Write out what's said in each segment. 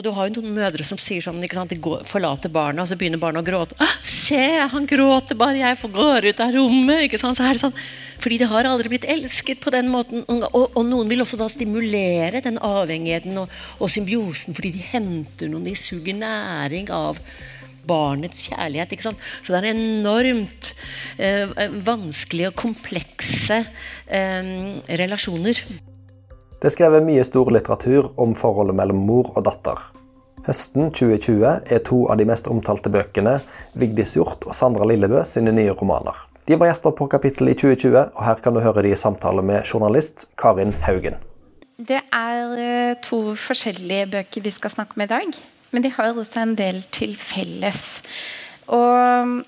Og du har jo noen mødre som sier sånn, ikke sant, de går, forlater barna, og så begynner barna å gråte. Ah, 'Se, han gråter bare jeg får går ut av rommet.' ikke sant, så er det sånn, Fordi de har aldri blitt elsket på den måten. Og, og noen vil også da stimulere den avhengigheten og, og symbiosen fordi de henter noen, de suger næring av barnets kjærlighet. ikke sant? Så det er enormt eh, vanskelige og komplekse eh, relasjoner. Det er skrevet mye stor litteratur om forholdet mellom mor og datter. Høsten 2020 er to av de mest omtalte bøkene Vigdis Hjorth og Sandra Lillebø sine nye romaner. De var gjester på Kapittel i 2020, og her kan du høre de i samtale med journalist Karin Haugen. Det er eh, to forskjellige bøker vi skal snakke om i dag. Men de har også en del til felles. Og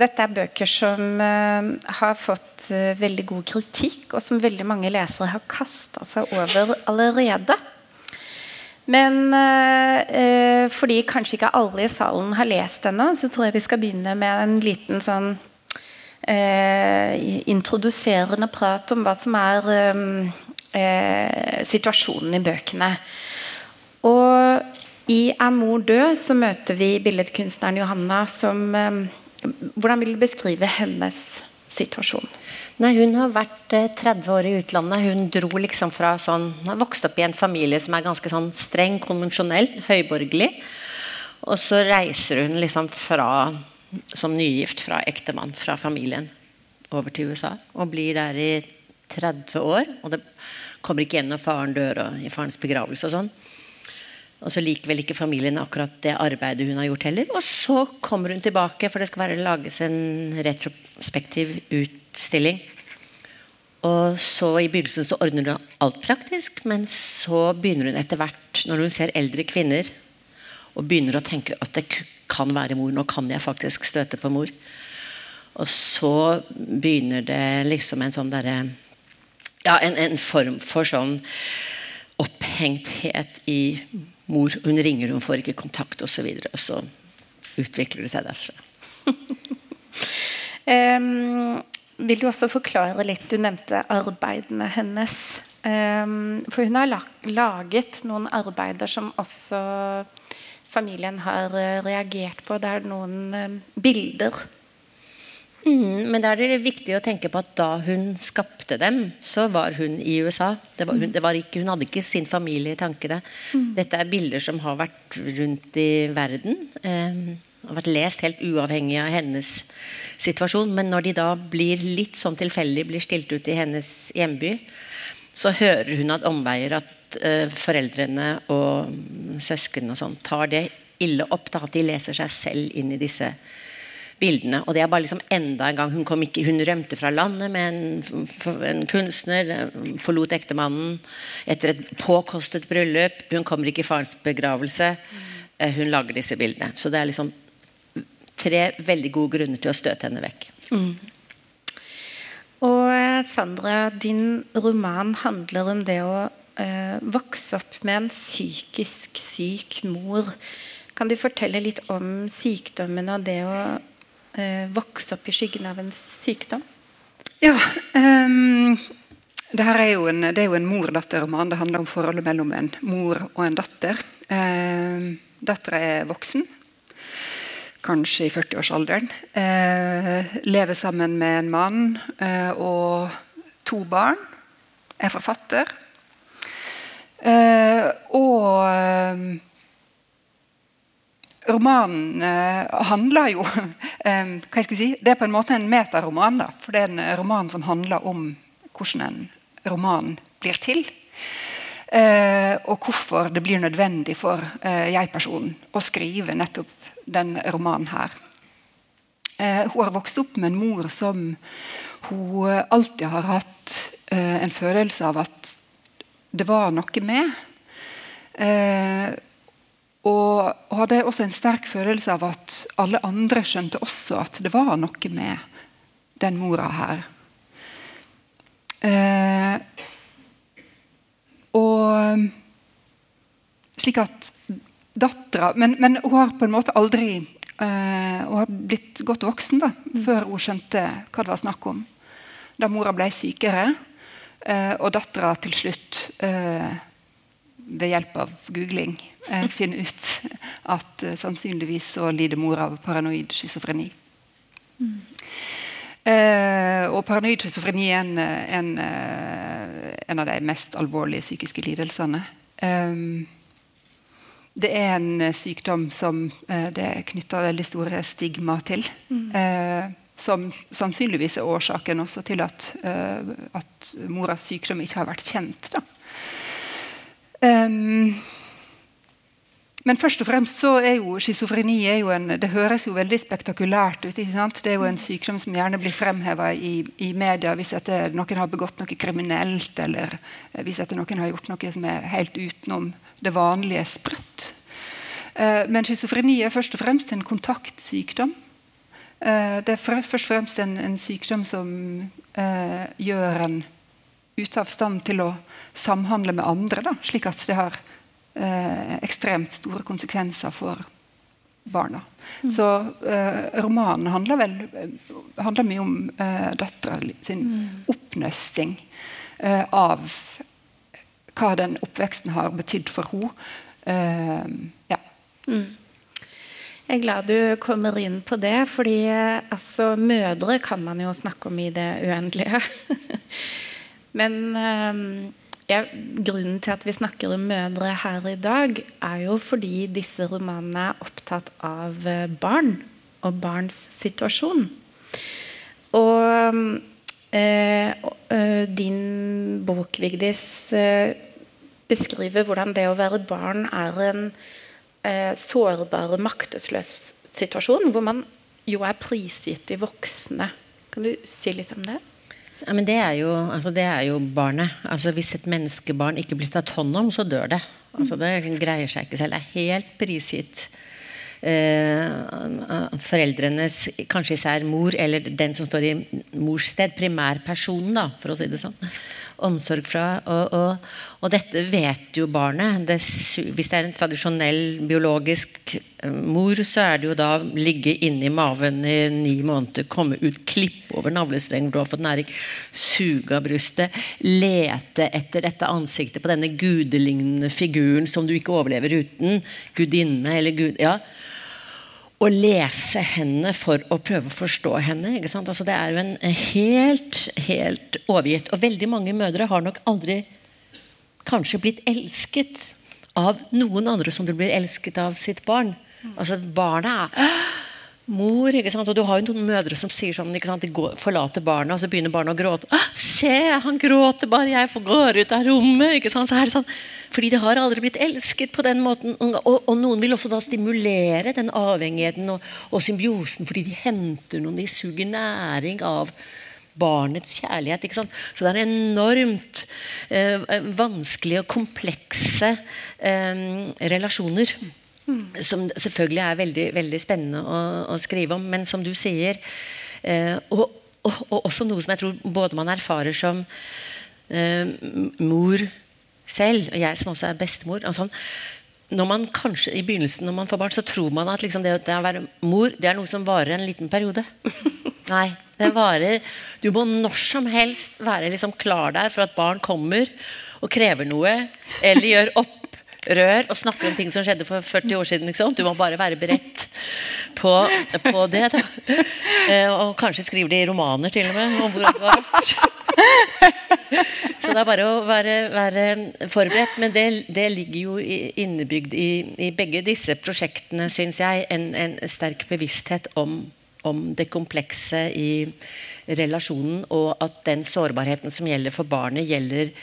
dette er bøker som uh, har fått uh, veldig god kritikk, og som veldig mange lesere har kasta seg over allerede. Men eh, fordi kanskje ikke alle i salen har lest ennå, så tror jeg vi skal begynne med en liten sånn introduserende prat om hva som er situasjonen i bøkene. Og i 'Er mor død' så møter vi billedkunstneren Johanna som Hvordan vil du beskrive hennes situasjon? Nei, Hun har vært 30 år i utlandet. Hun dro liksom fra sånn, har vokst opp i en familie som er ganske sånn streng, konvensjonell, høyborgerlig. Og så reiser hun liksom fra som nygift fra ektemann, fra familien, over til USA. Og blir der i 30 år. Og det kommer ikke igjen når faren dør og i farens begravelse og sånn. Og så liker vel ikke familien akkurat det arbeidet hun har gjort heller. Og så kommer hun tilbake, for det skal være lages en retrospektiv utstilling. Og så I begynnelsen så ordner hun alt praktisk, men så begynner hun etter hvert, når hun ser eldre kvinner, og begynner å tenke at det kan være mor. Nå kan jeg faktisk støte på mor. Og så begynner det liksom en sånn derre Ja, en, en form for sånn opphengthet i mor hun ringer, hun får ikke kontakt osv. Og, og så utvikler det seg derfra. um, vil du også forklare litt Du nevnte arbeidene hennes. Um, for hun har laget noen arbeider som også familien har eh, reagert på. Det er noen um, bilder Mm, men da er det viktig å tenke på at da hun skapte dem, så var hun i USA. Var, hun, ikke, hun, hadde ikke sin familie i tankene. Mm. Dette er bilder som har vært rundt i verden. Eh, har vært lest helt uavhengig av hennes situasjon. Men når de da blir litt sånn tilfeldig blir stilt ut i hennes hjemby, så hører hun at omveier at eh, foreldrene og søsken og sånn tar det ille opp. Da, at de leser seg selv inn i disse bildene. Og det er bare liksom enda en gang Hun, ikke, hun rømte fra landet med en, en, kunstner, forlot ektemannen etter et påkostet bryllup. Hun kommer ikke i farens begravelse. Eh, hun lager disse bildene. Så det er liksom tre veldig gode grunner til å støte henne vekk. Mm. Og eh, Sandra, din roman handler om det å eh, vokse opp med en psykisk syk mor. Kan du fortelle litt om sykdommen og det å eh, vokse opp i skyggen av en sykdom? Ja. Um, det, er jo en, det er jo en mor-datter-roman. Det handler om forholdet mellom en mor og en datter. Um, Dattera er voksen, kanskje i 40-årsalderen. Uh, lever sammen med en mann uh, og to barn. Er forfatter. Uh, og ehm, romanen uh, handler jo um, hva skal jeg si, Det er på en måte en metaroman. da, for Det er en roman som handler om hvordan en roman blir til. Uh, og hvorfor det blir nødvendig for jeg-personen å skrive nettopp den romanen her. hun har vokst opp med en mor som hun alltid har hatt en følelse av at det var noe med. Og, og hadde også en sterk følelse av at alle andre skjønte også at det var noe med den mora her. Eh, og slik at dattera men, men, hun har på en måte aldri eh, Hun har blitt godt voksen da, mm. før hun skjønte hva det var snakk om. Da mora ble sykere, eh, og dattera til slutt eh, ved hjelp av googling eh, finne ut at eh, sannsynligvis så lider mor av paranoid schizofreni. Eh, og paranoid schizofreni er en, en, eh, en, av de mest alvorlige psykiske lidelsene. Eh, det er en sykdom som eh, det er knytta veldig store stigma til. Mm. som sannsynligvis er årsaken også til at, at moras sykdom ikke har vært kjent. da. Um, men først og fremst så er jo schizofreni Det høres jo veldig spektakulært ut. ikke sant? Det er jo en sykdom som gjerne blir fremheva i, i, media hvis etter noen har begått noe kriminelt, eller hvis etter noen har gjort noe som er helt utenom det vanlige sprøtt. Uh, men schizofreni er først og fremst en kontaktsykdom. Det er først og fremst en, en sykdom som gjør en ute av stand til å samhandle med andre, da, slik at det har eh, ekstremt store konsekvenser for barna. Mm. Så eh, romanen handler, vel, handler mye om eh, dattera sin mm. oppnøsting eh, av hva den oppveksten har betydd for henne. Eh, ja. Mm. Jeg er glad du kommer inn på det, fordi eh, altså, mødre kan man jo snakke om i det uendelige. Men ja, grunnen til at vi snakker om mødre her i dag, er jo fordi disse romanene er opptatt av eh, barn og barns situasjon. Og eh, eh, din bok, Vigdis, eh, beskriver hvordan det å være barn er en eh, sårbar maktesløs situasjon, hvor man jo er prisgitt de voksne. Kan du si litt om det? Ja, men det er, jo, altså det er jo barnet. Altså Hvis et menneskebarn ikke blir tatt hånd om, så dør det. Altså Det greier seg ikke selv. Det er helt prisgitt eh, foreldrenes, kanskje især mor, eller den som står i mors sted, primærpersonen, da, for å si det sånn omsorg fra. Og, og, og dette vet jo barnet. Det, hvis det er en tradisjonell biologisk eh, mor, så er det jo da ligge inni maven i ni måneder, komme ut, klippe over navlestrengen du har fått næring, suge av brystet, lete etter dette ansiktet på denne gudelignende figuren som du ikke overlever uten. Gudinne eller gud... ja å lese henne for å prøve å forstå henne. Altså, det er jo en helt, helt overgitt. Og veldig mange mødre har nok aldri kanskje blitt elsket av noen andre som du blir elsket av sitt barn. Altså Barna er mor. ikke sant? Og du har jo noen mødre som sier sånn, ikke sant? de går, forlater barna, og så begynner barna å gråte. 'Se, han gråter bare jeg får går ut av rommet.' ikke sant? Så er det sånn, Fordi de har aldri blitt elsket på den måten. Og, og noen vil også da stimulere den avhengigheten og, og symbiosen fordi de henter noen, de suger næring av barnets kjærlighet. ikke sant? Så det er enormt eh, vanskelige og komplekse eh, relasjoner. Som selvfølgelig er veldig, veldig spennende å, å, skrive om. Men som du sier eh, og, og, og, også noe som jeg tror både man erfarer som eh, mor selv, og jeg som også er bestemor. og sånn, når man kanskje I begynnelsen når man får barn, så tror man at liksom det, det, å være mor det er noe som varer en liten periode. Nei. det varer, Du må når som helst være liksom klar der for at barn kommer og krever noe, eller gjør opprør og snakker om ting som skjedde for 40 år siden. Liksom. Du må bare være beredt på, på det. Da. Eh, og kanskje skriver de romaner til og med om hvor det var. Så det er bare å være, være forberedt. Men det, det, ligger jo innebygd i, i begge disse prosjektene, syns jeg, en, en, sterk bevissthet om, om det komplekse i relasjonen, og at den sårbarheten som gjelder for barnet, gjelder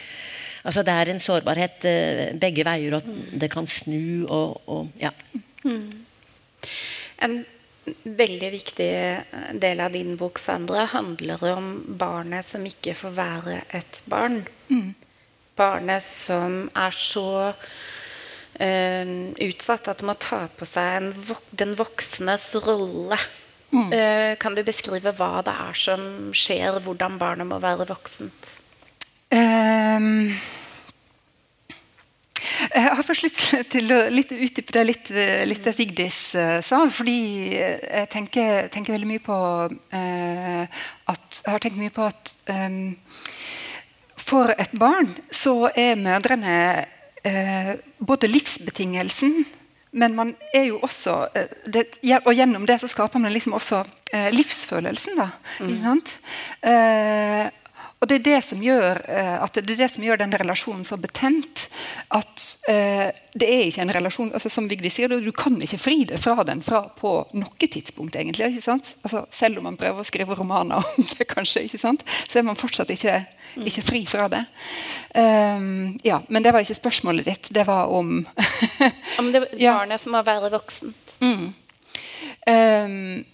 Altså det er en sårbarhet uh, begge veier, og det kan snu og, og ja. Mm. En veldig viktig del av din bok Sandra, handler om barnet som ikke får være et barn. Mm. Barnet som er så uh, utsatt at det må ta på seg vok den voksnes rolle. Mm. Uh, kan du beskrive hva det er som skjer, hvordan barnet må være voksent? Um, jeg har først lyst til å utdype det litt, litt det Vigdis uh, sa. Fordi jeg tenker, tenker veldig mye på eh, at Jeg har tenkt mye på at um, for et barn så er mødrene eh, både livsbetingelsen men man er jo også eh, det, Og gjennom det så skaper man liksom også eh, livsfølelsen. da, mm. eh, og det er det som gjør eh, at det er det som gjør den relasjonen så betent. At eh, det er ikke en relasjon altså Som Vigdi sier, du, du kan ikke fri deg fra den fra på noe tidspunkt. egentlig, ikke sant? Altså, Selv om man prøver å skrive romaner om det, kanskje, ikke sant? så er man fortsatt ikke, ikke fri fra det. Um, ja, Men det var ikke spørsmålet ditt. Det var om Om det barnet ja. som var verre voksent. Mm. Um,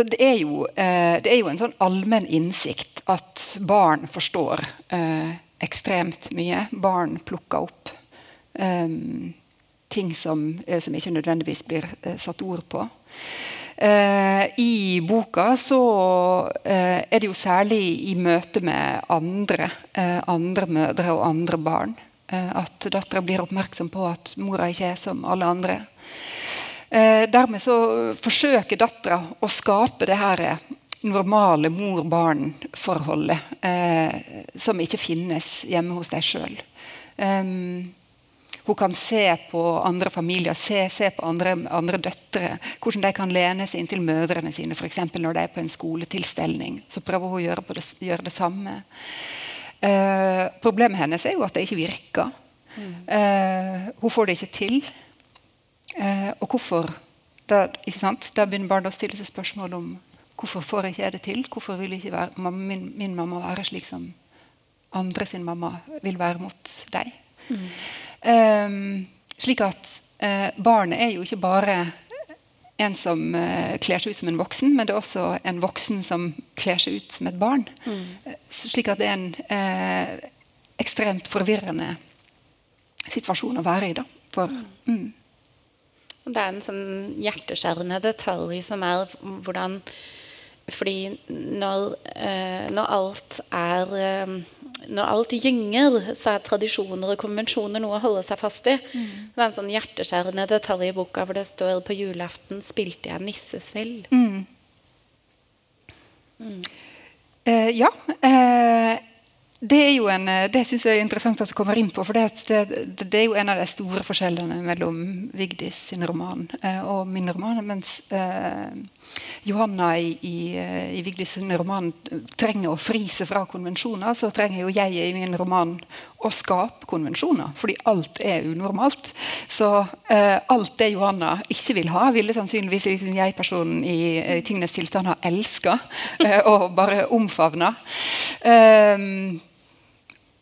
Altså, det, er jo, eh, det, er jo, en sånn allmenn innsikt at barn forstår eh, ekstremt mye. Barn plukker opp eh, ting som, eh, som, ikke nødvendigvis blir eh, satt ord på. Eh, I boka så er det jo særlig i møte med andre, andre mødre og andre barn at dattera blir oppmerksom på at mora ikke er som alle andre. Eh, dermed så forsøker dattera å skape det her normale mor-barn-forholdet eh, som ikke finnes hjemme hos deg sjøl. Um, hun kan se på andre familier, se, se på andre, andre, døtre. Hvordan de kan lene seg inntil mødrene sine, f.eks. når de er på en skoletilstelning. Så prøver hun å gjøre det, gjøre det samme. Uh, problemet hennes er jo at det ikke virker. Mm. Uh, hun får det ikke til. Eh, og hvorfor da, da, begynner barn å stille seg spørsmål om hvorfor får jeg ikke det til. Hvorfor vil ikke være, min, min, mamma være slik som andre sin mamma vil være mot deg. Mm. Eh, slik at eh, barnet er jo ikke bare en som uh, kler seg ut som en voksen, men det er også en voksen som kler seg ut som et barn. Mm. Uh, slik at det er en uh, ekstremt forvirrende situasjon å være i. da. For, mm. Det er en sånn hjerteskjærende detalj som er hvordan Fordi når, eh, når alt er eh, Når alt gynger, så er tradisjoner og konvensjoner noe å holde seg fast i. Mm. Det er en sånn hjerteskjærende detalj i boka hvor det står på julaften spilte jeg nisse selv. Mm. Mm. Uh, ja. Uh, det er jo en, eh, det synes jeg er interessant at du kommer inn på. for det, det, det, er jo en av de store forskjellene mellom Vigdis sin roman eh, og min roman. Mens eh, Johanna i, i, eh, i, Vigdis sin roman trenger å frise fra konvensjoner, så trenger jo jeg i min roman å skape konvensjoner. Fordi alt er unormalt. Så eh, alt det Johanna ikke vil ha, ville sannsynligvis liksom jeg-personen i, i, tingenes tilstand ha elska eh, og bare omfavna. Um,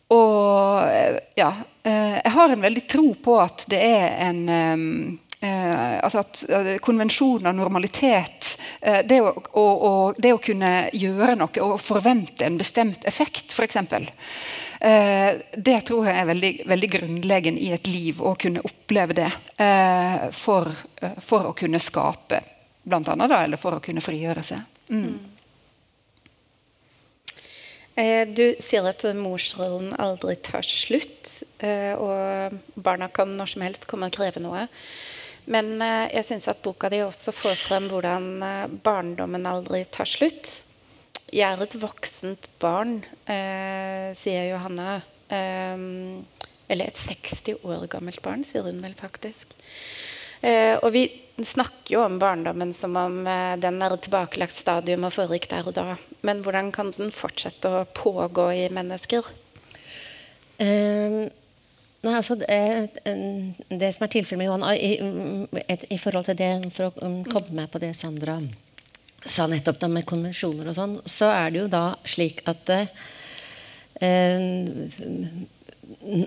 og ja, eh, jeg har en veldig tro på at det er en Eh, altså at eh, Konvensjon og normalitet, eh, det, å, å, å, det, å, kunne gjøre noe og forvente en bestemt effekt, f.eks. Eh, det tror jeg er veldig, veldig grunnleggende i et liv, å kunne oppleve det eh, for, eh, for, å kunne skape, blant annet, da, eller for å kunne frigjøre seg. Mm. Eh, du sier at morsrollen aldri tar slutt, eh, og barna kan når som helst komme og kreve noe. Men eh, jeg syns at boka di også får frem hvordan barndommen aldri tar slutt. Jeg er et voksent barn, sier Johanna. eller et 60 år gammelt barn, sier hun vel faktisk. og vi snakker jo om barndommen som om eh, den er et tilbakelagt stadium og foregikk der og da. Men hvordan kan den fortsette å pågå i mennesker? Uh, nei, altså det, det, som er tilfellet med Johan i, i, forhold til det, For å um, komme med på det Sandra sa nettopp da med konvensjoner og sånn, så er det jo da slik at uh,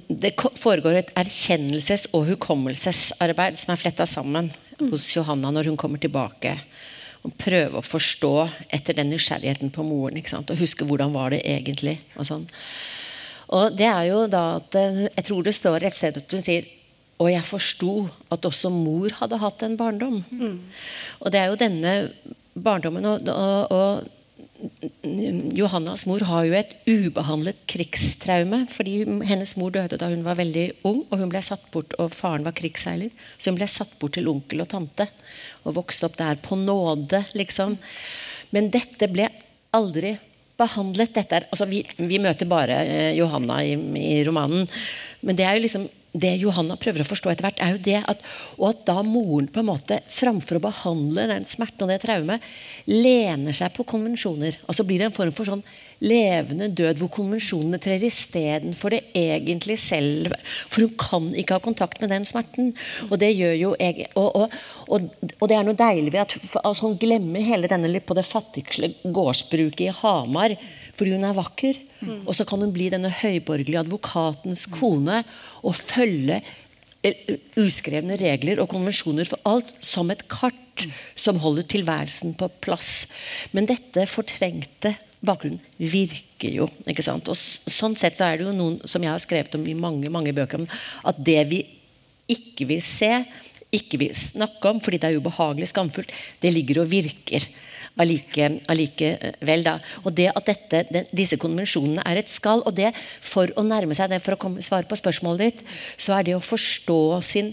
det foregår et erkjennelses- og hukommelsesarbeid som er fletta sammen hos Johanna når hun kommer tilbake. Og prøve å forstå etter den nysgjerrigheten på moren. Og huske hvordan var det egentlig. Og sånn. Og det er jo da at eh, Jeg tror det står et sted at hun sier og jeg forsto at også mor hadde hatt en barndom. Mm. Og det er jo denne barndommen og, og, og Johannas mor har jo et ubehandlet krigstraume. fordi Hennes mor døde da hun var veldig ung, og hun ble satt bort, og faren var krigsseiler. Så hun ble satt bort til onkel og tante og vokste opp der på nåde. liksom. Men dette ble aldri behandlet dette altså vi, vi, møter bare eh, Johanna i, i, romanen. Men det er jo liksom det Johanna prøver å forstå etter hvert, er jo det at, og at da moren på en måte, framfor å behandle den smerten og det traumet, lener seg på konvensjoner. Altså blir det en form for sånn levende død hvor konvensjonene trer istedenfor det egentlig selv. For hun kan ikke ha kontakt med den smerten. Og det gjør jo jeg, og, og, og, og, det er noe deilig ved at altså, hun glemmer hele denne litt på det fattigste gårdsbruket i Hamar fordi hun er vakker. Mm. Og så kan hun bli denne høyborgerlige advokatens kone og følge eh, uskrevne regler og konvensjoner for alt som et kart som holder tilværelsen på plass. Men dette fortrengte bakgrunnen virker jo. ikke sant? Og Sånn sett så er det jo noen som jeg har skrevet om i mange mange bøker, at det vi ikke vil se, ikke vil snakke om fordi det er ubehagelig skamfullt, det ligger og virker allikevel. da. Og det at dette, den, disse konvensjonene er et skall, og det for å nærme seg det, for å komme, svare på spørsmålet ditt, så er det å forstå sin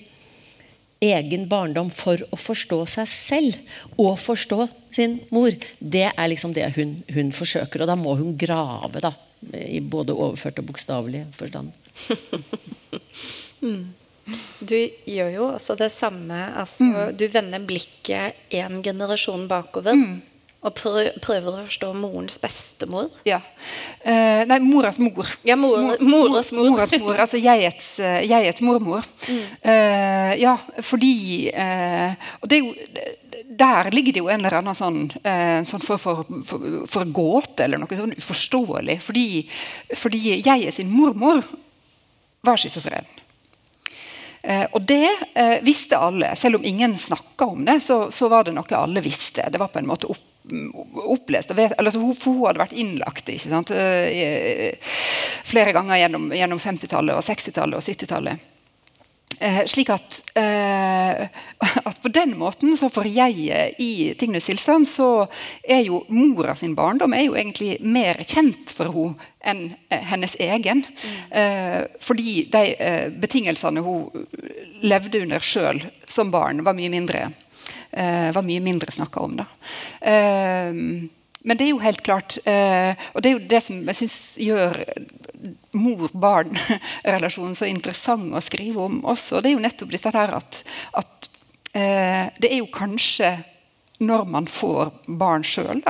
egen barndom for å forstå seg selv og forstå sin mor, det er liksom det hun, hun forsøker. Og da må hun grave, da. I både overført og bokstavelig forstand. mm. Du gjør jo også det samme. Altså, mm. Du vender blikket en generasjon bakover. Mm. Og prøver å forstå morens bestemor? Ja. Eh, nei, moras mor. Ja, mor, moras mor. Moras mor, altså jegets, uh, jegets mormor. Mm. Eh, ja, fordi Og det er jo der ligger det jo en eller annen sånn, sånn for, for, for, for, gåte, eller noe sånn uforståelig. Fordi, fordi jeg sin mormor var schizofren. Eh, og det eh, visste alle. Selv om ingen snakka om det, så, så, var det noe alle visste. Det var på en måte opp, opplest. Altså, så hun, hun, hadde vært innlagt eh, flere ganger gjennom, gjennom 50-tallet, og 60-tallet og 70-tallet. Eh, slik at, eh, at, på den måten, så for jeg i tingenes tilstand, så er jo mora sin barndom er jo egentlig mer kjent for henne enn eh, hennes egen. Mm. Eh, fordi de eh, betingelsene hun levde under sjøl som barn, var mye mindre, eh, var mye mindre snakka om. da. men det er jo helt klart Og det er jo det som jeg syns gjør mor-barn-relasjonen så interessant å skrive om også. Det er jo nettopp dette der at, at eh, det er jo kanskje når man får barn sjøl,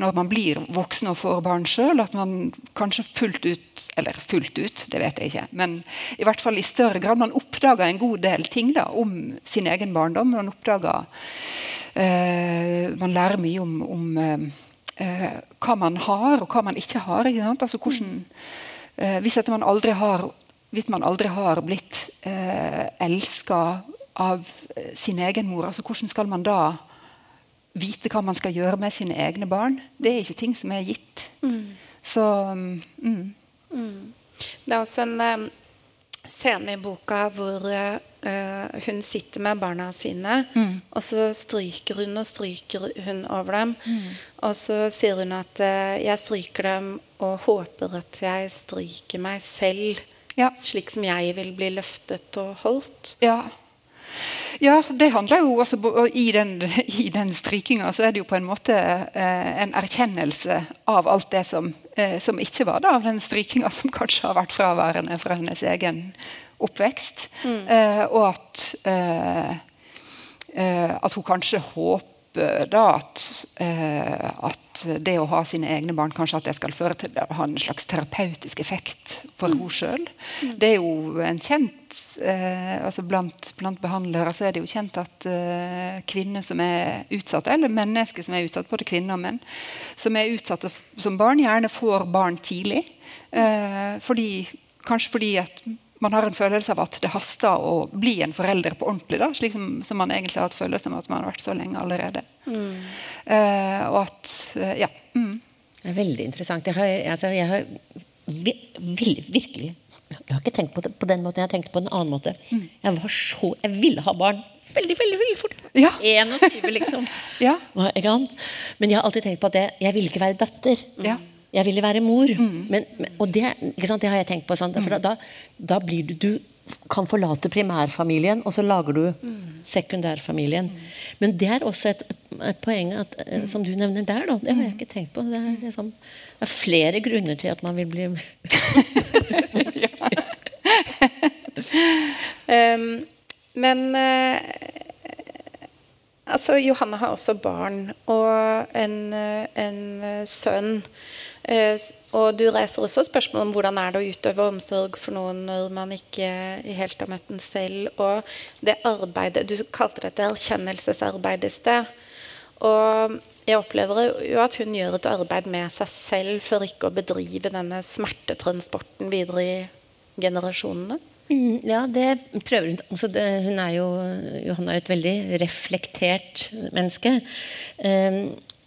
når man blir voksen og får barn sjøl, at man kanskje fullt ut Eller fullt ut, det vet jeg ikke. Men i hvert fall i større grad man oppdager en god del ting da, om sin egen barndom. Man oppdager eh, Man lærer mye om, om eh, hva man har, og hva man ikke har. Ikke altså hvordan Eh, hvis, man aldri har, hvis man aldri har blitt eh, elska av sin egen mor, altså hvordan skal man da vite hva man skal gjøre med sine egne barn? Det er ikke ting som er gitt. Mm. Så mm. Mm. Det er også en um, scene i boka hvor uh, hun sitter med barna sine, mm. og så stryker hun og stryker hun over dem. Mm. Og så sier hun at uh, 'jeg stryker dem og håper at jeg stryker meg selv ja. slik som jeg vil bli løftet og holdt. Ja. Ja, det handler jo også I den, i den strykinga så er det jo på en måte eh, en erkjennelse av alt det som, eh, som ikke var da, av den strykinga som kanskje har vært fraværende fra hennes egen oppvekst. Mm. Eh, og at, at hun kanskje håper da at, eh, at, det å ha sine egne barn kanskje at det skal føre til å ha en slags terapeutisk effekt for mm. henne sjøl. Mm. Det er jo en kjent eh, altså blant, blant, behandlere så er det jo kjent at eh, kvinner som er utsatte, eller mennesker som er utsatt, både kvinner og menn, som er utsatte som barn, gjerne får barn tidlig. Eh, fordi, kanskje fordi at man har en følelse av at det haster å bli en forelder på ordentlig. Da, slik som, som, man egentlig har hatt følelse av at man har vært så lenge allerede. Mm. Uh, og at uh, Ja. Mm. Det er veldig interessant. Jeg har, altså, jeg har virkelig, Jeg har ikke tenkt på det på den måten, jeg har tenkt på en annen måte. Mm. Jeg var så Jeg ville ha barn veldig, veldig veldig fort. Ja. 21, liksom. ja. Men jeg har alltid tenkt på at jeg, jeg ville ikke være datter. Ja. Jeg ville være mor. Mm. Men, og det, det, har jeg tenkt på. Sant? for da, da, blir du, du kan forlate primærfamilien, og så lager du sekundærfamilien. Men det er også et et poeng at, eh, som du nevner der, da. Det har jeg ikke tenkt på. Det er, liksom, det er flere grunner til at man vil bli um, Men uh, altså, Johanne har også barn og en, en sønn. Uh, og du reiser også spørsmål om hvordan er det å utøve omsorg for noen når man ikke helt har møtt den selv. Og det arbeidet Du kalte det et erkjennelsesarbeid i sted. Og jeg opplever jo at hun gjør et arbeid med seg selv for ikke å bedrive denne smertetransporten videre i generasjonene. Mm, ja, det prøver hun. Altså det, hun er jo Johanna er et veldig reflektert menneske. Um,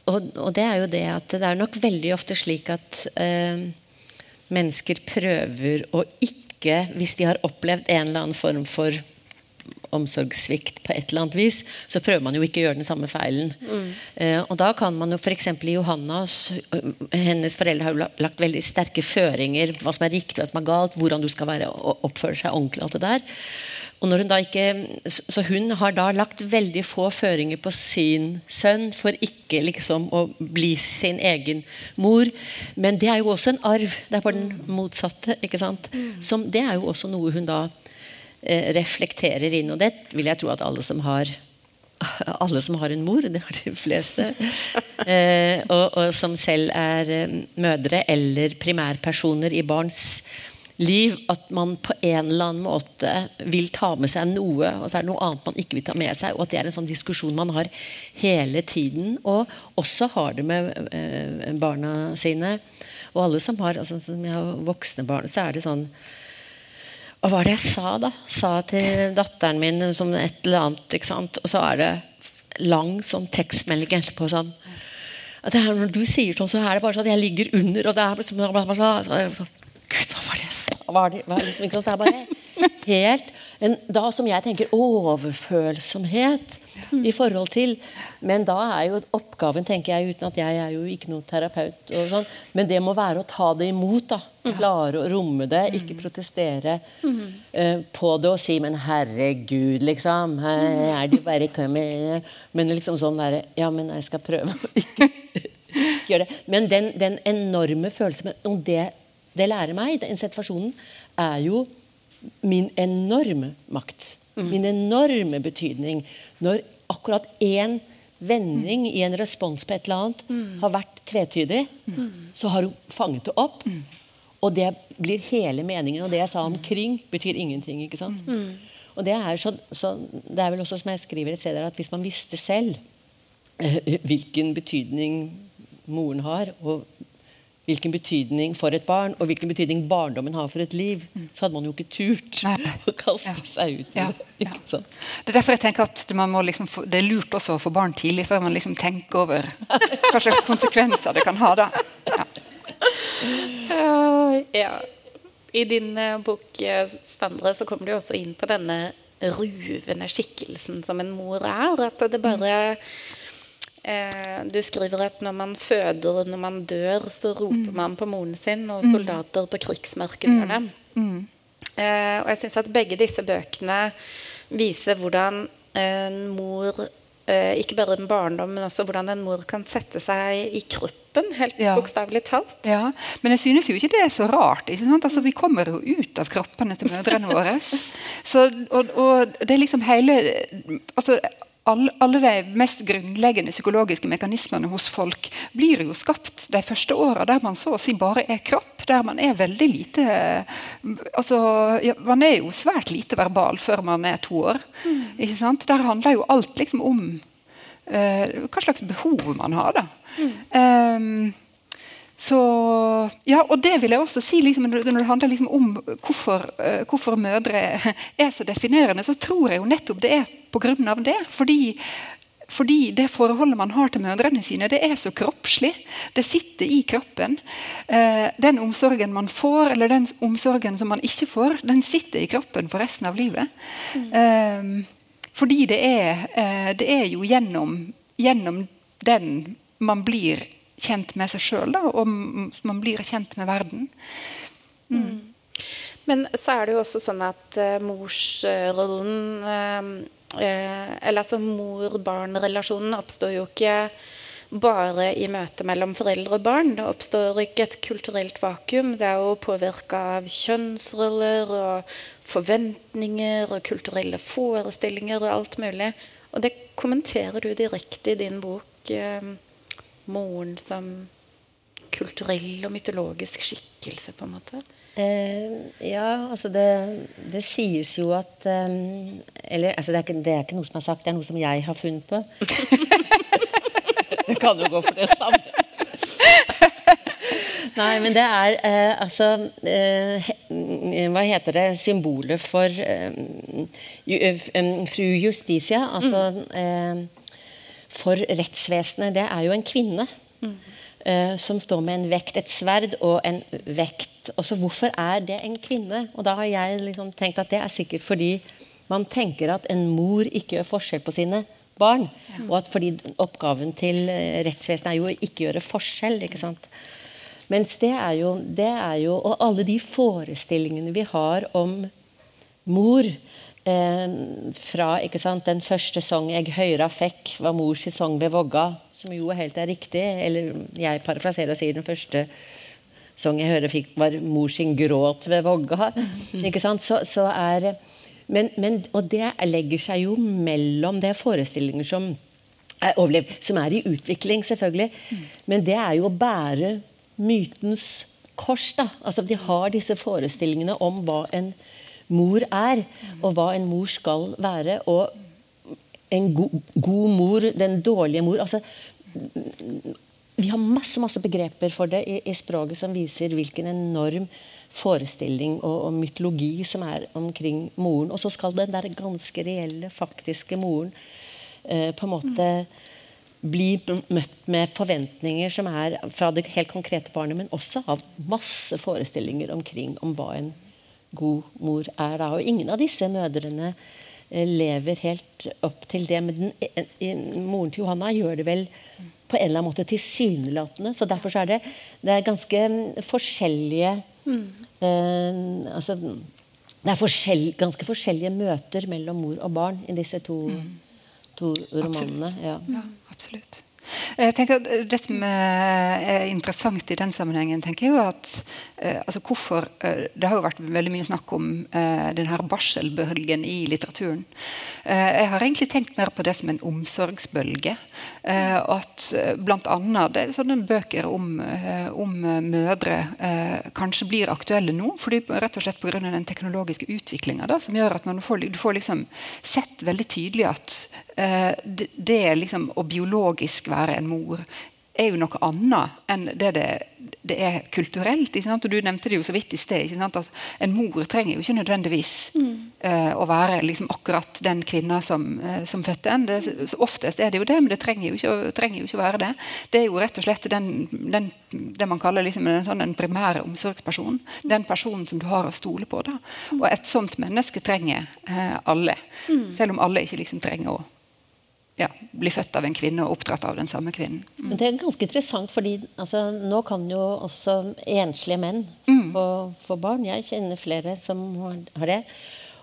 og, og, det er jo det at det er nok veldig ofte slik at um, mennesker prøver å ikke, hvis de har opplevd en eller annen form for omsorgssvikt på et eller annet vis, så prøver man jo ikke å gjøre den samme feilen. Mm. Eh, og da kan man jo f.eks. i Johannas Hennes foreldre har jo lagt veldig sterke føringer. Hva som er riktig, hva som er galt, hvordan du skal være, oppføre seg ordentlig. alt det der. Og når hun da ikke, så hun har da lagt veldig få føringer på sin sønn for ikke liksom å bli sin egen mor. Men det er jo også en arv. Det er på den motsatte. ikke sant? Mm. Som, det er jo også noe hun da Eh, reflekterer inn. Og det vil jeg tro at alle som har alle som har en mor, det har de fleste, eh, og, og, som selv er eh, mødre eller primærpersoner i barns liv, at man på en eller annen måte vil ta med seg noe, og så er det noe annet man ikke vil ta med seg. Og at det er en sånn diskusjon man har hele tiden, og også har det med eh, barna sine. Og alle som har, altså, som har voksne barn, så er det sånn hva var det jeg sa, da? Sa til datteren min som et eller annet. ikke sant? Og så er det lang sånn tekstmelding etterpå sånn at her, Når du sier sånn, så er det bare sånn at jeg ligger under, og det er liksom så, Gud, hva var det jeg sa? Hva er det, hva, liksom, ikke sant? Det er bare helt en, Da som jeg tenker overfølsomhet i forhold til Men da er jo oppgaven, tenker jeg, uten at jeg er jo ikke noen terapeut, sånn, men det må være å ta det imot. da, Klare å romme det, ikke protestere uh, på det og si 'men herregud', liksom. er det bare kommet Men liksom sånn derre Ja, men jeg skal prøve å ikke gjøre det. Men den, den enorme følelsen om det det lærer meg, den situasjonen, er jo min enorme makt. Min enorme betydning. Når akkurat én vending i en respons på et eller annet har vært tvetydig, så har hun fanget det opp. Og det blir hele meningen. Og det jeg sa omkring, betyr ingenting. ikke sant? Og det er, så, så, det er vel også som jeg skriver et sted at Hvis man visste selv eh, hvilken betydning moren har, og hvilken betydning for et barn, og hvilken betydning barndommen har for et liv, så hadde man jo ikke turt å kaste ja. seg ut i ja. det. Ja. Det er derfor jeg tenker at liksom få, det er lurt også å få barn tidlig, før man liksom tenker over hva slags konsekvenser det kan ha. da. Ja. I din uh, bok uh, Standre, så kommer du også inn på denne ruvende skikkelsen som en mor er. At det bare mm Eh, du skriver at når man føder når man dør, så roper mm. man på moren sin, og mm. soldater på krigsmerken gjør det. Mm. mm. Eh, og jeg syns at begge disse bøkene viser hvordan en mor eh, ikke bare en barndom, men også hvordan en mor kan sette seg i kroppen, helt ja. bokstavelig talt. Ja, Men jeg synes jo ikke det er så rart. Altså, vi kommer jo ut av kroppene til mødrene våre. Så, og, og, det er liksom hele altså, alle, alle, de mest grunnleggende psykologiske mekanismene hos folk blir jo skapt de første åra der man så å si bare er kropp. Der man er veldig lite altså, ja, Man er jo svært lite verbal før man er to år. Mm. Der handler jo alt liksom om uh, hva slags behov man har. da. Mm. Um, så, ja, og det vil jeg også si liksom, Når det handler liksom om hvorfor, uh, hvorfor, mødre er så definerende, så tror jeg jo nettopp det er pga. det. Fordi, fordi det forholdet man har til mødrene sine, det er så kroppslig. Det sitter i kroppen. Uh, den omsorgen man får, eller den omsorgen som man ikke får, den sitter i kroppen for resten av livet. Mm. Uh, fordi det er, det er jo gjennom, gjennom den man blir kjent med seg sjøl, og man blir kjent med verden. Mm. Mm. Men så er det jo også sånn at uh, morsrollen uh, uh, Eller altså mor-barn-relasjonen oppstår jo ikke bare i møte mellom foreldre og barn. Det oppstår ikke et kulturelt vakuum. Det er jo påvirka av kjønnsroller og forventninger og kulturelle forestillinger og alt mulig. Og det kommenterer du direkte i din bok 'Moren som kulturell og mytologisk skikkelse', på en måte. Eh, ja, altså det, det, sies jo at um, Eller altså det, er ikke, det, er ikke, noe som er sagt, det er noe som jeg har funnet på. det kan jo gå for det samme. Nei, men det er eh, altså eh, Hva heter det symbolet for eh, fru Justitia? Altså mm. For rettsvesenet, det er jo en kvinne. Mm. som står med en vekt, et sverd og en vekt. Også Hvorfor er det en kvinne? Og Da har jeg liksom tenkt at det er sikkert fordi man tenker at en mor ikke gjør forskjell på sine barn. Ja. Og at fordi oppgaven til eh, rettsvesenet er jo å ikke gjøre forskjell. ikke sant? Mens det er, jo, det er jo Og alle de forestillingene vi har om mor fra ikke sant, den første sang jeg høyra fikk, var mors sang ved vogga, som jo helt er riktig. Eller jeg parafraserer og sier den første sang jeg hører fikk, var mors gråt ved vogga. ikke sant, så, så er men, men, og det legger seg jo mellom Det er forestillinger som er overlevd, som er i utvikling, selvfølgelig. Mm. Men det er jo å bære mytens kors. da. Altså De har disse forestillingene om hva en mor er, og hva en mor skal være. Og en go god mor, den dårlige mor altså Vi har masse masse begreper for det i, i språket som viser hvilken enorm forestilling og, og, mytologi som er omkring moren. Og så skal den der ganske reelle, faktiske moren eh, på en måte bli møtt med forventninger som er fra det helt konkrete barnet, men også av masse forestillinger omkring om hva en god mor er. da. Og ingen av disse mødrene eh, lever helt opp til det. Men den, en, en, moren til Johanna gjør det vel på en eller annen måte tilsynelatende. Så derfor så er det, det er ganske forskjellige Mm. altså, det er forskjell, ganske forskjellige møter mellom mor og barn i disse to, mm. to romanene. Absolutt. Ja. ja, absolutt. Jeg tenker at Det som er interessant i den sammenhengen, tenker jeg jo at eh, altså hvorfor, eh, Det har jo vært veldig mye snakk om eh, denne barselbølgen i litteraturen. Eh, jeg har egentlig tenkt mer på det som en omsorgsbølge. Og at eh, bl.a. sånne bøker om, om mødre kanskje blir aktuelle nå. fordi rett og slett Pga. den teknologiske utviklinga som gjør at man får, du får liksom sett veldig tydelig at det liksom og biologisk være en mor er jo noe annet enn det det, det er kulturelt. Og Du nevnte det jo så vidt i sted. at En mor trenger jo ikke nødvendigvis mm. uh, å være liksom akkurat den kvinna som, uh, som fødte en. Det, så oftest er det jo det, men det trenger jo ikke, trenger jo ikke være det. Det er jo rett og slett den, den, det man kaller liksom en, sånn, en primære omsorgsperson. Den personen som du har å stole på. Da. Og et sånt menneske trenger uh, alle. Mm. Selv om alle ikke liksom trenger å ja, bli født av en kvinne og oppdratt av den samme kvinnen. Mm. Men Det er ganske interessant, fordi altså, nå kan jo også enslige menn mm. få, få, barn. Jeg kjenner flere som har det.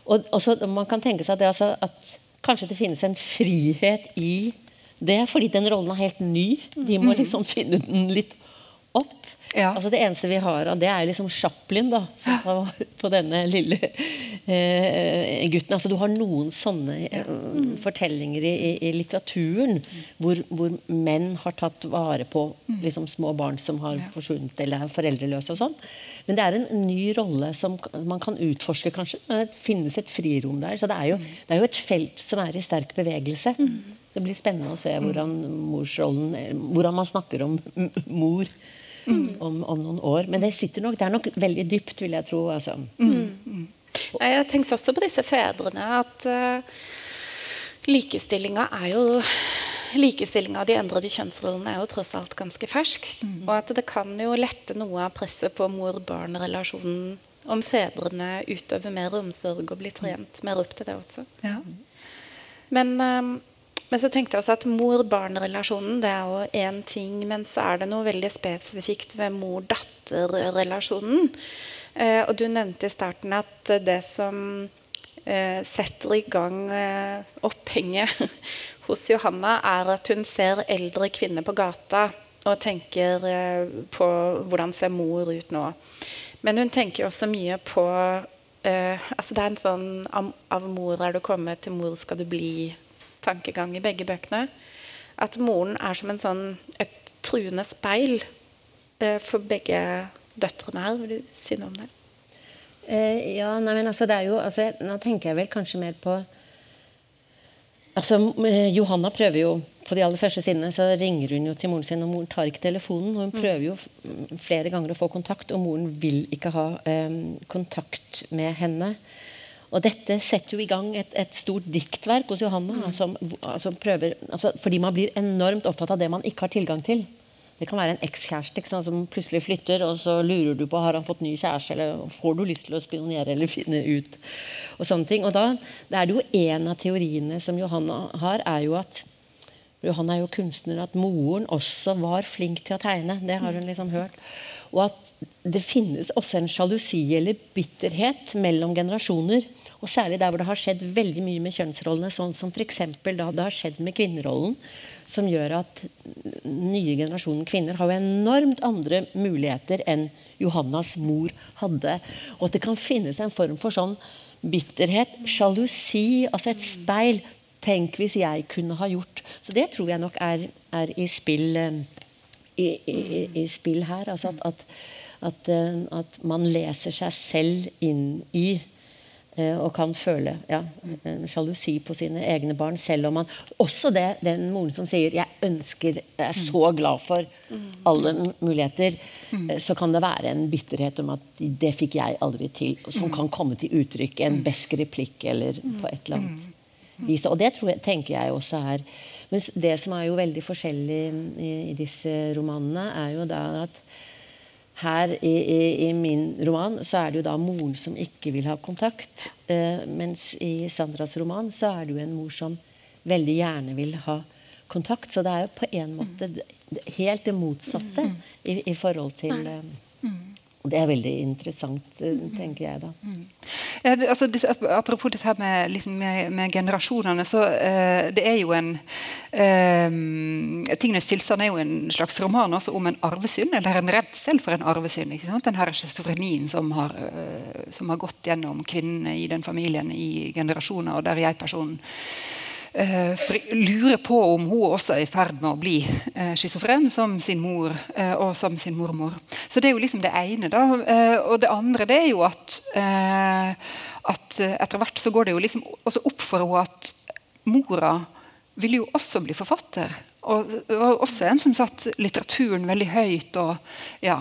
Og også, Man kan tenke seg at, det, altså, at kanskje det finnes en frihet i det, fordi den rollen er helt ny. De må mm. liksom finne den litt. Ja. Altså Det eneste vi har av det, er liksom Chaplin, da, som tar på denne lille eh, gutten. Altså Du har noen sånne eh, fortellinger i, i, litteraturen hvor, hvor, menn har tatt vare på liksom, små barn som har forsvunnet eller er foreldreløse og sånn. Men det er en ny rolle som man kan utforske, kanskje. Det finnes et frirom der. Så det er jo, det er jo et felt som er i sterk bevegelse. Det blir spennende å se hvordan morsrollen Hvordan man snakker om mor mm. Om, om, noen år. Men det sitter nok, det er nok veldig dypt, vil jeg tro. Altså. Mm. Jeg tenkte også på disse fedrene. At uh, likestillinga er jo Likestillinga av de endrede kjønnsrollene er jo tross alt ganske fersk. Mm. Og at det kan jo lette noe av presset på mor-barn-relasjonen om fedrene utøver mer omsorg og blir trent mer opp til det også. Ja. Men um, men så tenkte jeg også at mor-barn-relasjonen det er jo én ting, men så er det noe veldig spesifikt ved mor-datter-relasjonen. Eh, og du nevnte i starten at det som eh, setter i gang eh, opphenget hos Johanna, er at hun ser eldre kvinner på gata og tenker eh, på hvordan ser mor ut nå. Men hun tenker også mye på eh, altså Det er en sånn av, av mor er du kommet, til mor skal du bli-tankegang i begge bøkene. At moren er som en sånn, et truende speil eh, for begge døtrene her. Vil du si noe om det? Eh, ja, nei, men altså, det er jo altså, Nå tenker jeg vel kanskje mer på Altså, eh, Johanna prøver jo På de aller første sidene så ringer hun jo til moren sin, og moren tar ikke telefonen. og Hun prøver jo flere ganger å få kontakt, og moren vil ikke ha eh, kontakt med henne. Og dette setter jo i gang et, et stort diktverk hos Johanna. Mm. Som, altså prøver, altså fordi man blir enormt opptatt av det man ikke har tilgang til. Det kan være en ekskjæreste som plutselig flytter, og så lurer du på har han fått ny kjæreste, eller får du lyst til å spionere eller finne ut. Og sånne ting. Og da, da er det jo En av teoriene som Johanna har, er jo at Johanna er jo kunstner, at moren også var flink til å tegne. Det har hun liksom hørt. Og at det finnes også en sjalusi eller bitterhet mellom generasjoner. Og særlig der hvor det har skjedd veldig mye med kjønnsrollene, sånn som f.eks. da det har skjedd med kvinnerollen som gjør at nye generasjonen kvinner har jo enormt andre muligheter enn Johannas mor hadde. Og at det kan finnes en form for sånn bitterhet, sjalusi, altså et speil. Tenk hvis jeg kunne ha gjort Så det tror jeg nok er, er i, spill, eh, i, i, i, spill her. Altså at, at, at, eh, at man leser seg selv inn i og kan føle ja, sjalusi på sine egne barn. Selv om man Også det, den moren som sier 'jeg ønsker, jeg er så glad for alle muligheter', eh, så kan det være en bitterhet om at 'det fikk jeg aldri til'. Som kan komme til uttrykk i en besk replikk eller på et eller annet vis. Og det jeg, tenker jeg også er Men det som er jo veldig forskjellig i, i disse romanene, er jo da at her i, i, i, min roman så er det jo da moren som ikke vil ha kontakt. Eh, mens i Sandras roman så er det jo en mor som veldig gjerne vil ha kontakt. Så det er jo på en måte helt det motsatte i, i forhold til eh, og det er veldig interessant, eh, tenker jeg da. Mm. Ja, det, altså, apropos dette her med, med, med generasjonene, så uh, det er jo en uh, Tingenes tilstand er jo en slags roman også om en arvesynd, eller en redsel for en arvesynd. ikke sant? Den her schizofrenien som, har, uh, som har gått gjennom kvinnene i den familien i generasjoner, og der jeg-personen lurer på om hun også er i ferd med å bli uh, schizofren som sin mor uh, og som sin mormor. Så det er jo liksom det ene. da, Og det andre det er jo at, at etter hvert så går det jo liksom også opp for henne at mora vil jo også bli forfatter. Og, og også en som satte litteraturen veldig høyt. Og, ja.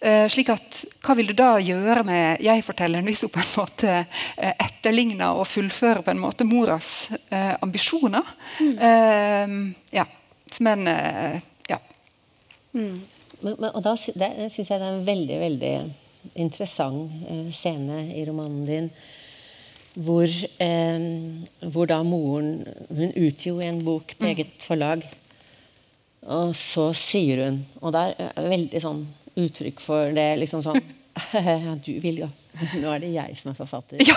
eh, slik at, Hva vil det da gjøre med jeg-fortelleren hvis hun på en måte eh, etterligner og fullfører på en måte moras eh, ambisjoner? Mm. Eh, ja. Men eh, ja. Mm. Men, men, og da syns jeg det er en veldig, veldig interessant eh, scene i romanen din. Hvor, hvor da moren Hun utgir jo en bok på mm. eget forlag. Og så sier hun Og det er veldig sånn uttrykk for det liksom sånn Du vil jo Nå er det jeg som er forfatter. Ja.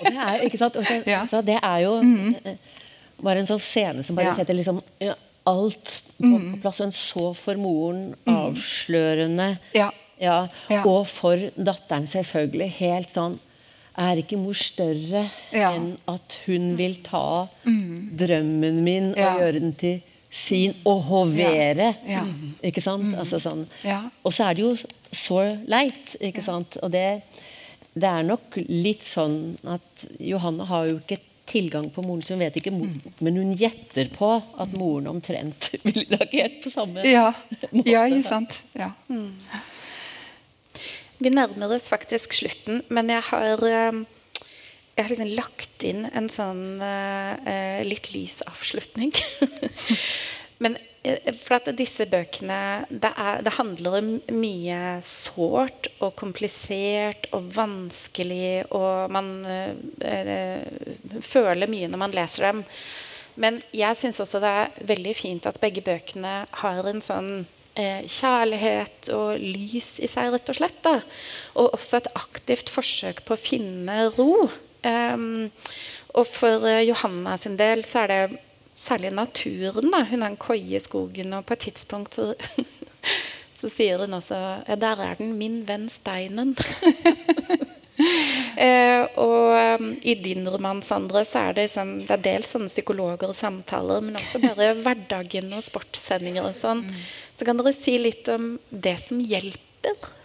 og det er, ikke sant? Så, ja. så det er jo mm. bare en sånn scene som bare ja. setter liksom alt på, mm. på plass. En så for moren mm. avslørende ja. Og for datteren selvfølgelig helt sånn er ikke mor større enn at hun vil ta mm. drømmen min og gjøre den til sin og hovere. Ja. Ja. Ikke sant? Mm. Altså sånn. ja. Og så er det jo så leit. ikke sant? Og det, det, er nok litt sånn at Johanne har jo ikke tilgang på moren, så hun vet ikke mm. Men hun gjetter på at moren omtrent ville reagert på samme ja. måte. Ja, ikke sant. Ja. Mm. Vi nærmer oss faktisk slutten, men jeg har um jeg har liksom lagt inn en sånn uh, litt lys avslutning. Men uh, for at disse bøkene det, er, det handler om mye sårt og komplisert og vanskelig, og man uh, føler mye når man leser dem. Men jeg syns også det er veldig fint at begge bøkene har en sånn kjærlighet og lys i seg, rett og slett. Da. Og også et aktivt forsøk på å finne ro Um, og for uh, Johanna sin del så er det særlig naturen. da. Hun har en koie i skogen, og på et tidspunkt så, så sier hun også ja, Der er den, min venn steinen. uh, og um, i din roman, Sandre, så er det, liksom, det er dels sånne psykologer og samtaler, men også bare hverdagen og sportssendinger og sånn. Mm. Så kan dere si litt om det som hjelper?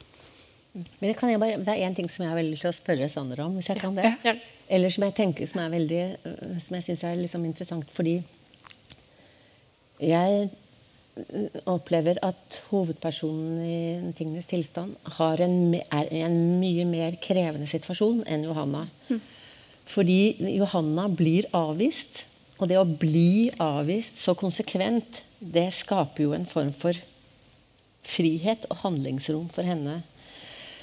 Men bare, det er én ting som jeg har veldig lyst til å spørre Sander om, hvis jeg kan det. Ja. Eller som jeg tenker som er veldig øh, Som jeg syns er liksom interessant, fordi jeg opplever at hovedpersonen i Tingenes tilstand har en, er i en mye mer krevende situasjon enn Johanna. Mm. Fordi Johanna blir avvist. Og det å bli avvist så konsekvent, det skaper jo en form for frihet og handlingsrom for henne.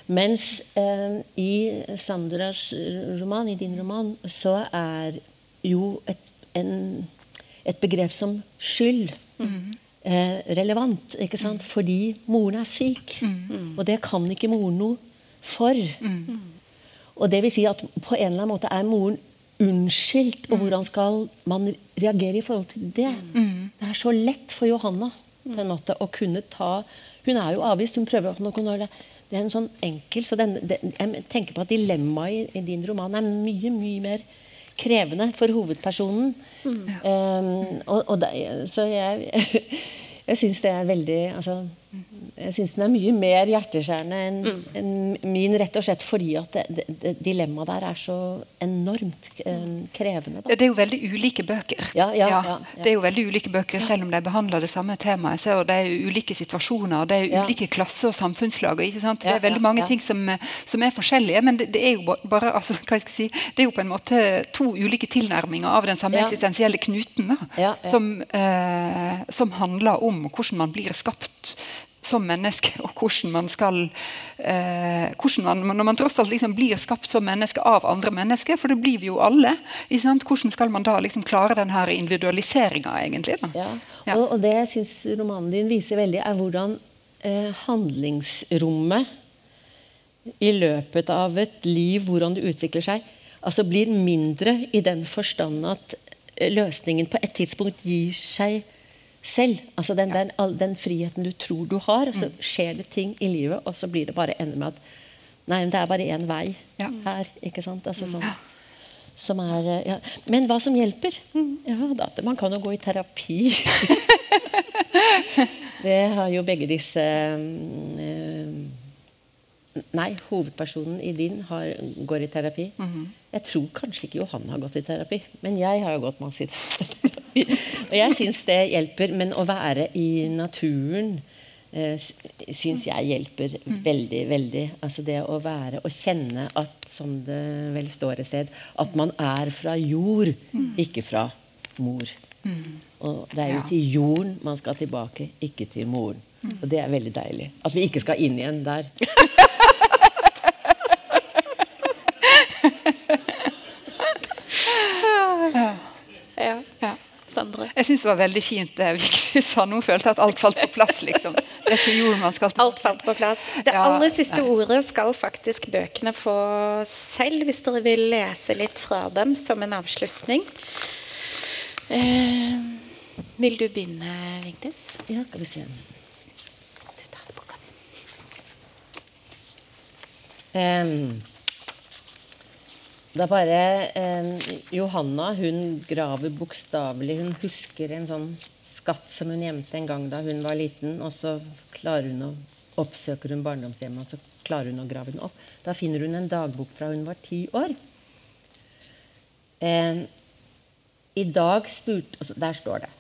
Mens eh, i Sandras roman, i din roman, så er jo et, en, et begrep som skyld mm. eh, relevant. ikke sant? Mm. Fordi moren er syk. Mm. Og det kan ikke moren noe for. Mm. Og det vil si at på en eller annen måte er moren unnskyldt. Og hvordan skal man reagere i forhold til det? Det er så lett for Johanna på en måte å kunne ta Hun er jo avvist. Hun prøver å kunne det det er en sånn enkel så den, den, Jeg tenker på at dilemmaet i, i, din roman er mye, mye mer krevende for hovedpersonen. Mm. Um, og, og det, så jeg, jeg syns det er veldig altså, jeg syns den er mye mer hjerteskjærende enn mm. en min, rett og slett fordi at dilemmaet der er så enormt eh, krevende. Da. Det er jo veldig ulike bøker. Ja, ja, ja, det er jo veldig ulike bøker Selv om de behandler det samme temaet. Så det er ulike situasjoner, det er ulike klasser og samfunnslag. Det er veldig mange ting som, som, er forskjellige, men det, det er jo bare altså, hva jeg skal si, det er jo på en måte to ulike tilnærminger av den samme eksistensielle knuten. Da, som, eh, som handler om hvordan man blir skapt som menneske, og hvordan man skal eh, hvordan man, Når man tross alt liksom blir skapt som menneske av andre mennesker, for det blir vi jo alle, hvordan skal man da liksom klare den her individualiseringa, egentlig? Ja. ja. Og, og, det jeg syns romanen din viser veldig, er hvordan eh, handlingsrommet i løpet av et liv, hvordan det utvikler seg, altså blir mindre i den forstand at eh, løsningen på et tidspunkt gir seg selv. Altså den, den, den, friheten du tror du har, og så mm. skjer det ting i livet, og så blir det bare ender med at Nei, det er bare én vei ja. her. ikke sant? Altså sånn, som er eh, ja. Men hva som hjelper? Mm. Ja, da, Man kan jo gå i terapi. det har jo begge disse øh, Nei, hovedpersonen i din har, går i terapi. Mm -hmm. Jeg tror kanskje ikke Johan har gått i terapi, men jeg har jo gått masse i terapi. og jeg syns det hjelper. Men å være i naturen eh, syns jeg hjelper veldig, veldig. Altså det å være og kjenne at, som det vel står et sted, at man er fra jord, ikke fra mor. Og det er jo til jorden man skal tilbake, ikke til moren. Og det er veldig deilig. At vi ikke skal inn igjen der. Sandre? Jeg syns det var veldig fint det Vigdis sa nå. Følte at alt falt på plass. liksom. Det er ikke jorden man skal Alt falt på plass. Det ja, aller siste ja. ordet skal faktisk bøkene få selv, hvis dere vil lese litt fra dem som en avslutning. Eh, vil du begynne, Vigdis? Ja, skal vi se. Du tar boka di. Um, det er bare eh, Johanna hun graver bokstavelig. Hun husker en sånn skatt som hun gjemte en gang da hun var liten. Og så klarer hun å oppsøker hun barndomshjemmet og så klarer hun å grave den opp. Da finner hun en dagbok fra hun var ti år. Eh, I dag spurte, altså Der står det.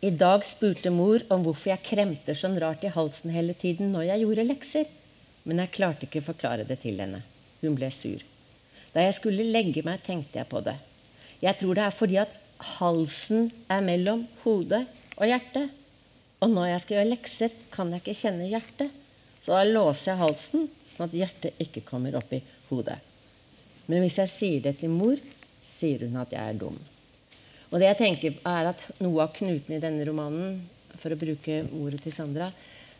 I dag spurte mor om hvorfor jeg kremter sånn rart i halsen hele tiden når jeg gjorde lekser. Men jeg klarte ikke å forklare det til henne. Hun ble sur. Da jeg skulle legge meg, tenkte jeg på det. Jeg tror det er fordi at halsen er mellom hodet og hjertet. Og når jeg skal gjøre lekser, kan jeg ikke kjenne hjertet. Så da låser jeg halsen, sånn at hjertet ikke kommer opp i hodet. Men hvis jeg sier det til mor, sier hun at jeg er dum. Og det jeg tenker er at Noe av knuten i denne romanen, for å bruke ordet til Sandra,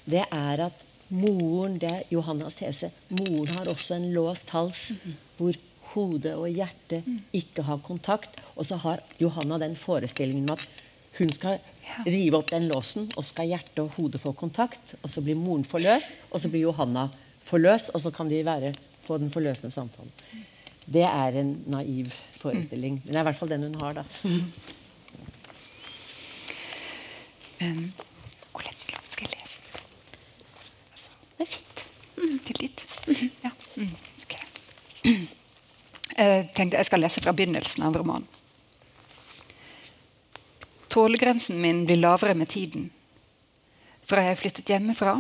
det er at moren Det er Johannas tese. Moren har også en låst hals hvor hode og hjerte ikke har kontakt. Og så har Johanna den forestillingen om at hun skal rive opp den låsen, og skal hjertet og hodet få kontakt. Og så blir moren forløst, og så blir Johanna forløst, og så kan de være på den forløsende samtalen. Det er en naiv forestilling. Men det er i hvert fall den hun har, da. Um, skal jeg lese? Altså, det er fint. Mm, til dit. Ja. Mm, ok. Jeg tenkte jeg skal lese fra begynnelsen av romanen. Tålegrensen min blir lavere med tiden. Fra jeg flyttet hjemmefra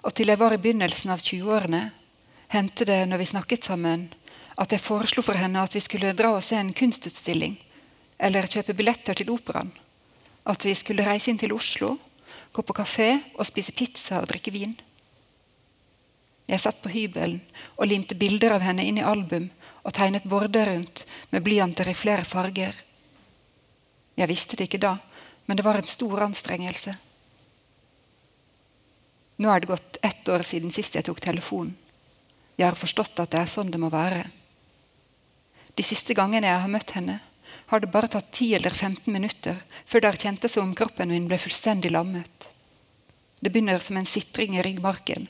og til jeg var i begynnelsen av 20-årene, hendte det når vi snakket sammen, at jeg foreslo for henne at vi skulle dra og se en kunstutstilling eller kjøpe billetter til operaen. At vi skulle reise inn til Oslo, gå på kafé og spise pizza og drikke vin. Jeg satt på hybelen og limte bilder av henne inn i album og tegnet border rundt med blyanter i flere farger. Jeg visste det ikke da, men det var en stor anstrengelse. Nå er det gått ett år siden sist jeg tok telefonen. Jeg har forstått at det er sånn det må være. De siste gangene jeg har møtt henne, har det bare tatt 10 eller 15 minutter før det har kjentes som om kroppen min ble fullstendig lammet. Det begynner som en sitring i ryggmarken,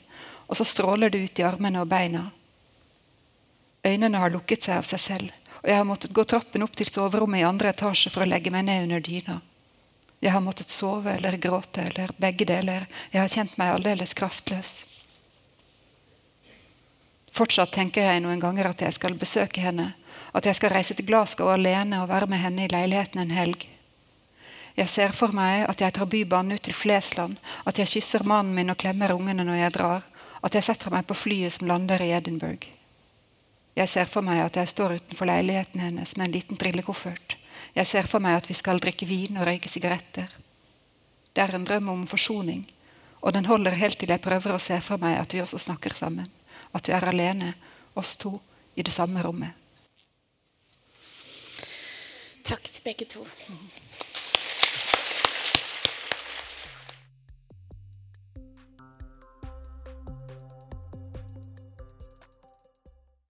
og så stråler det ut i armene og beina. Øynene har lukket seg av seg selv, og jeg har måttet gå trappen opp til soverommet i andre etasje for å legge meg ned under dyna. Jeg har måttet sove eller gråte eller begge deler. Jeg har kjent meg aldeles kraftløs. Fortsatt tenker jeg noen ganger at jeg skal besøke henne, at jeg skal reise til Glasgow alene og være med henne i leiligheten en helg. Jeg ser for meg at jeg tar bybanen ut til Flesland, at jeg kysser mannen min og klemmer ungene når jeg drar, at jeg setter meg på flyet som lander i Edinburgh. Jeg ser for meg at jeg står utenfor leiligheten hennes med en liten trillekoffert. Jeg ser for meg at vi skal drikke vin og røyke sigaretter. Det er en drøm om forsoning, og den holder helt til jeg prøver å se for meg at vi også snakker sammen. At vi er alene, oss to, i det samme rommet. Takk til begge to.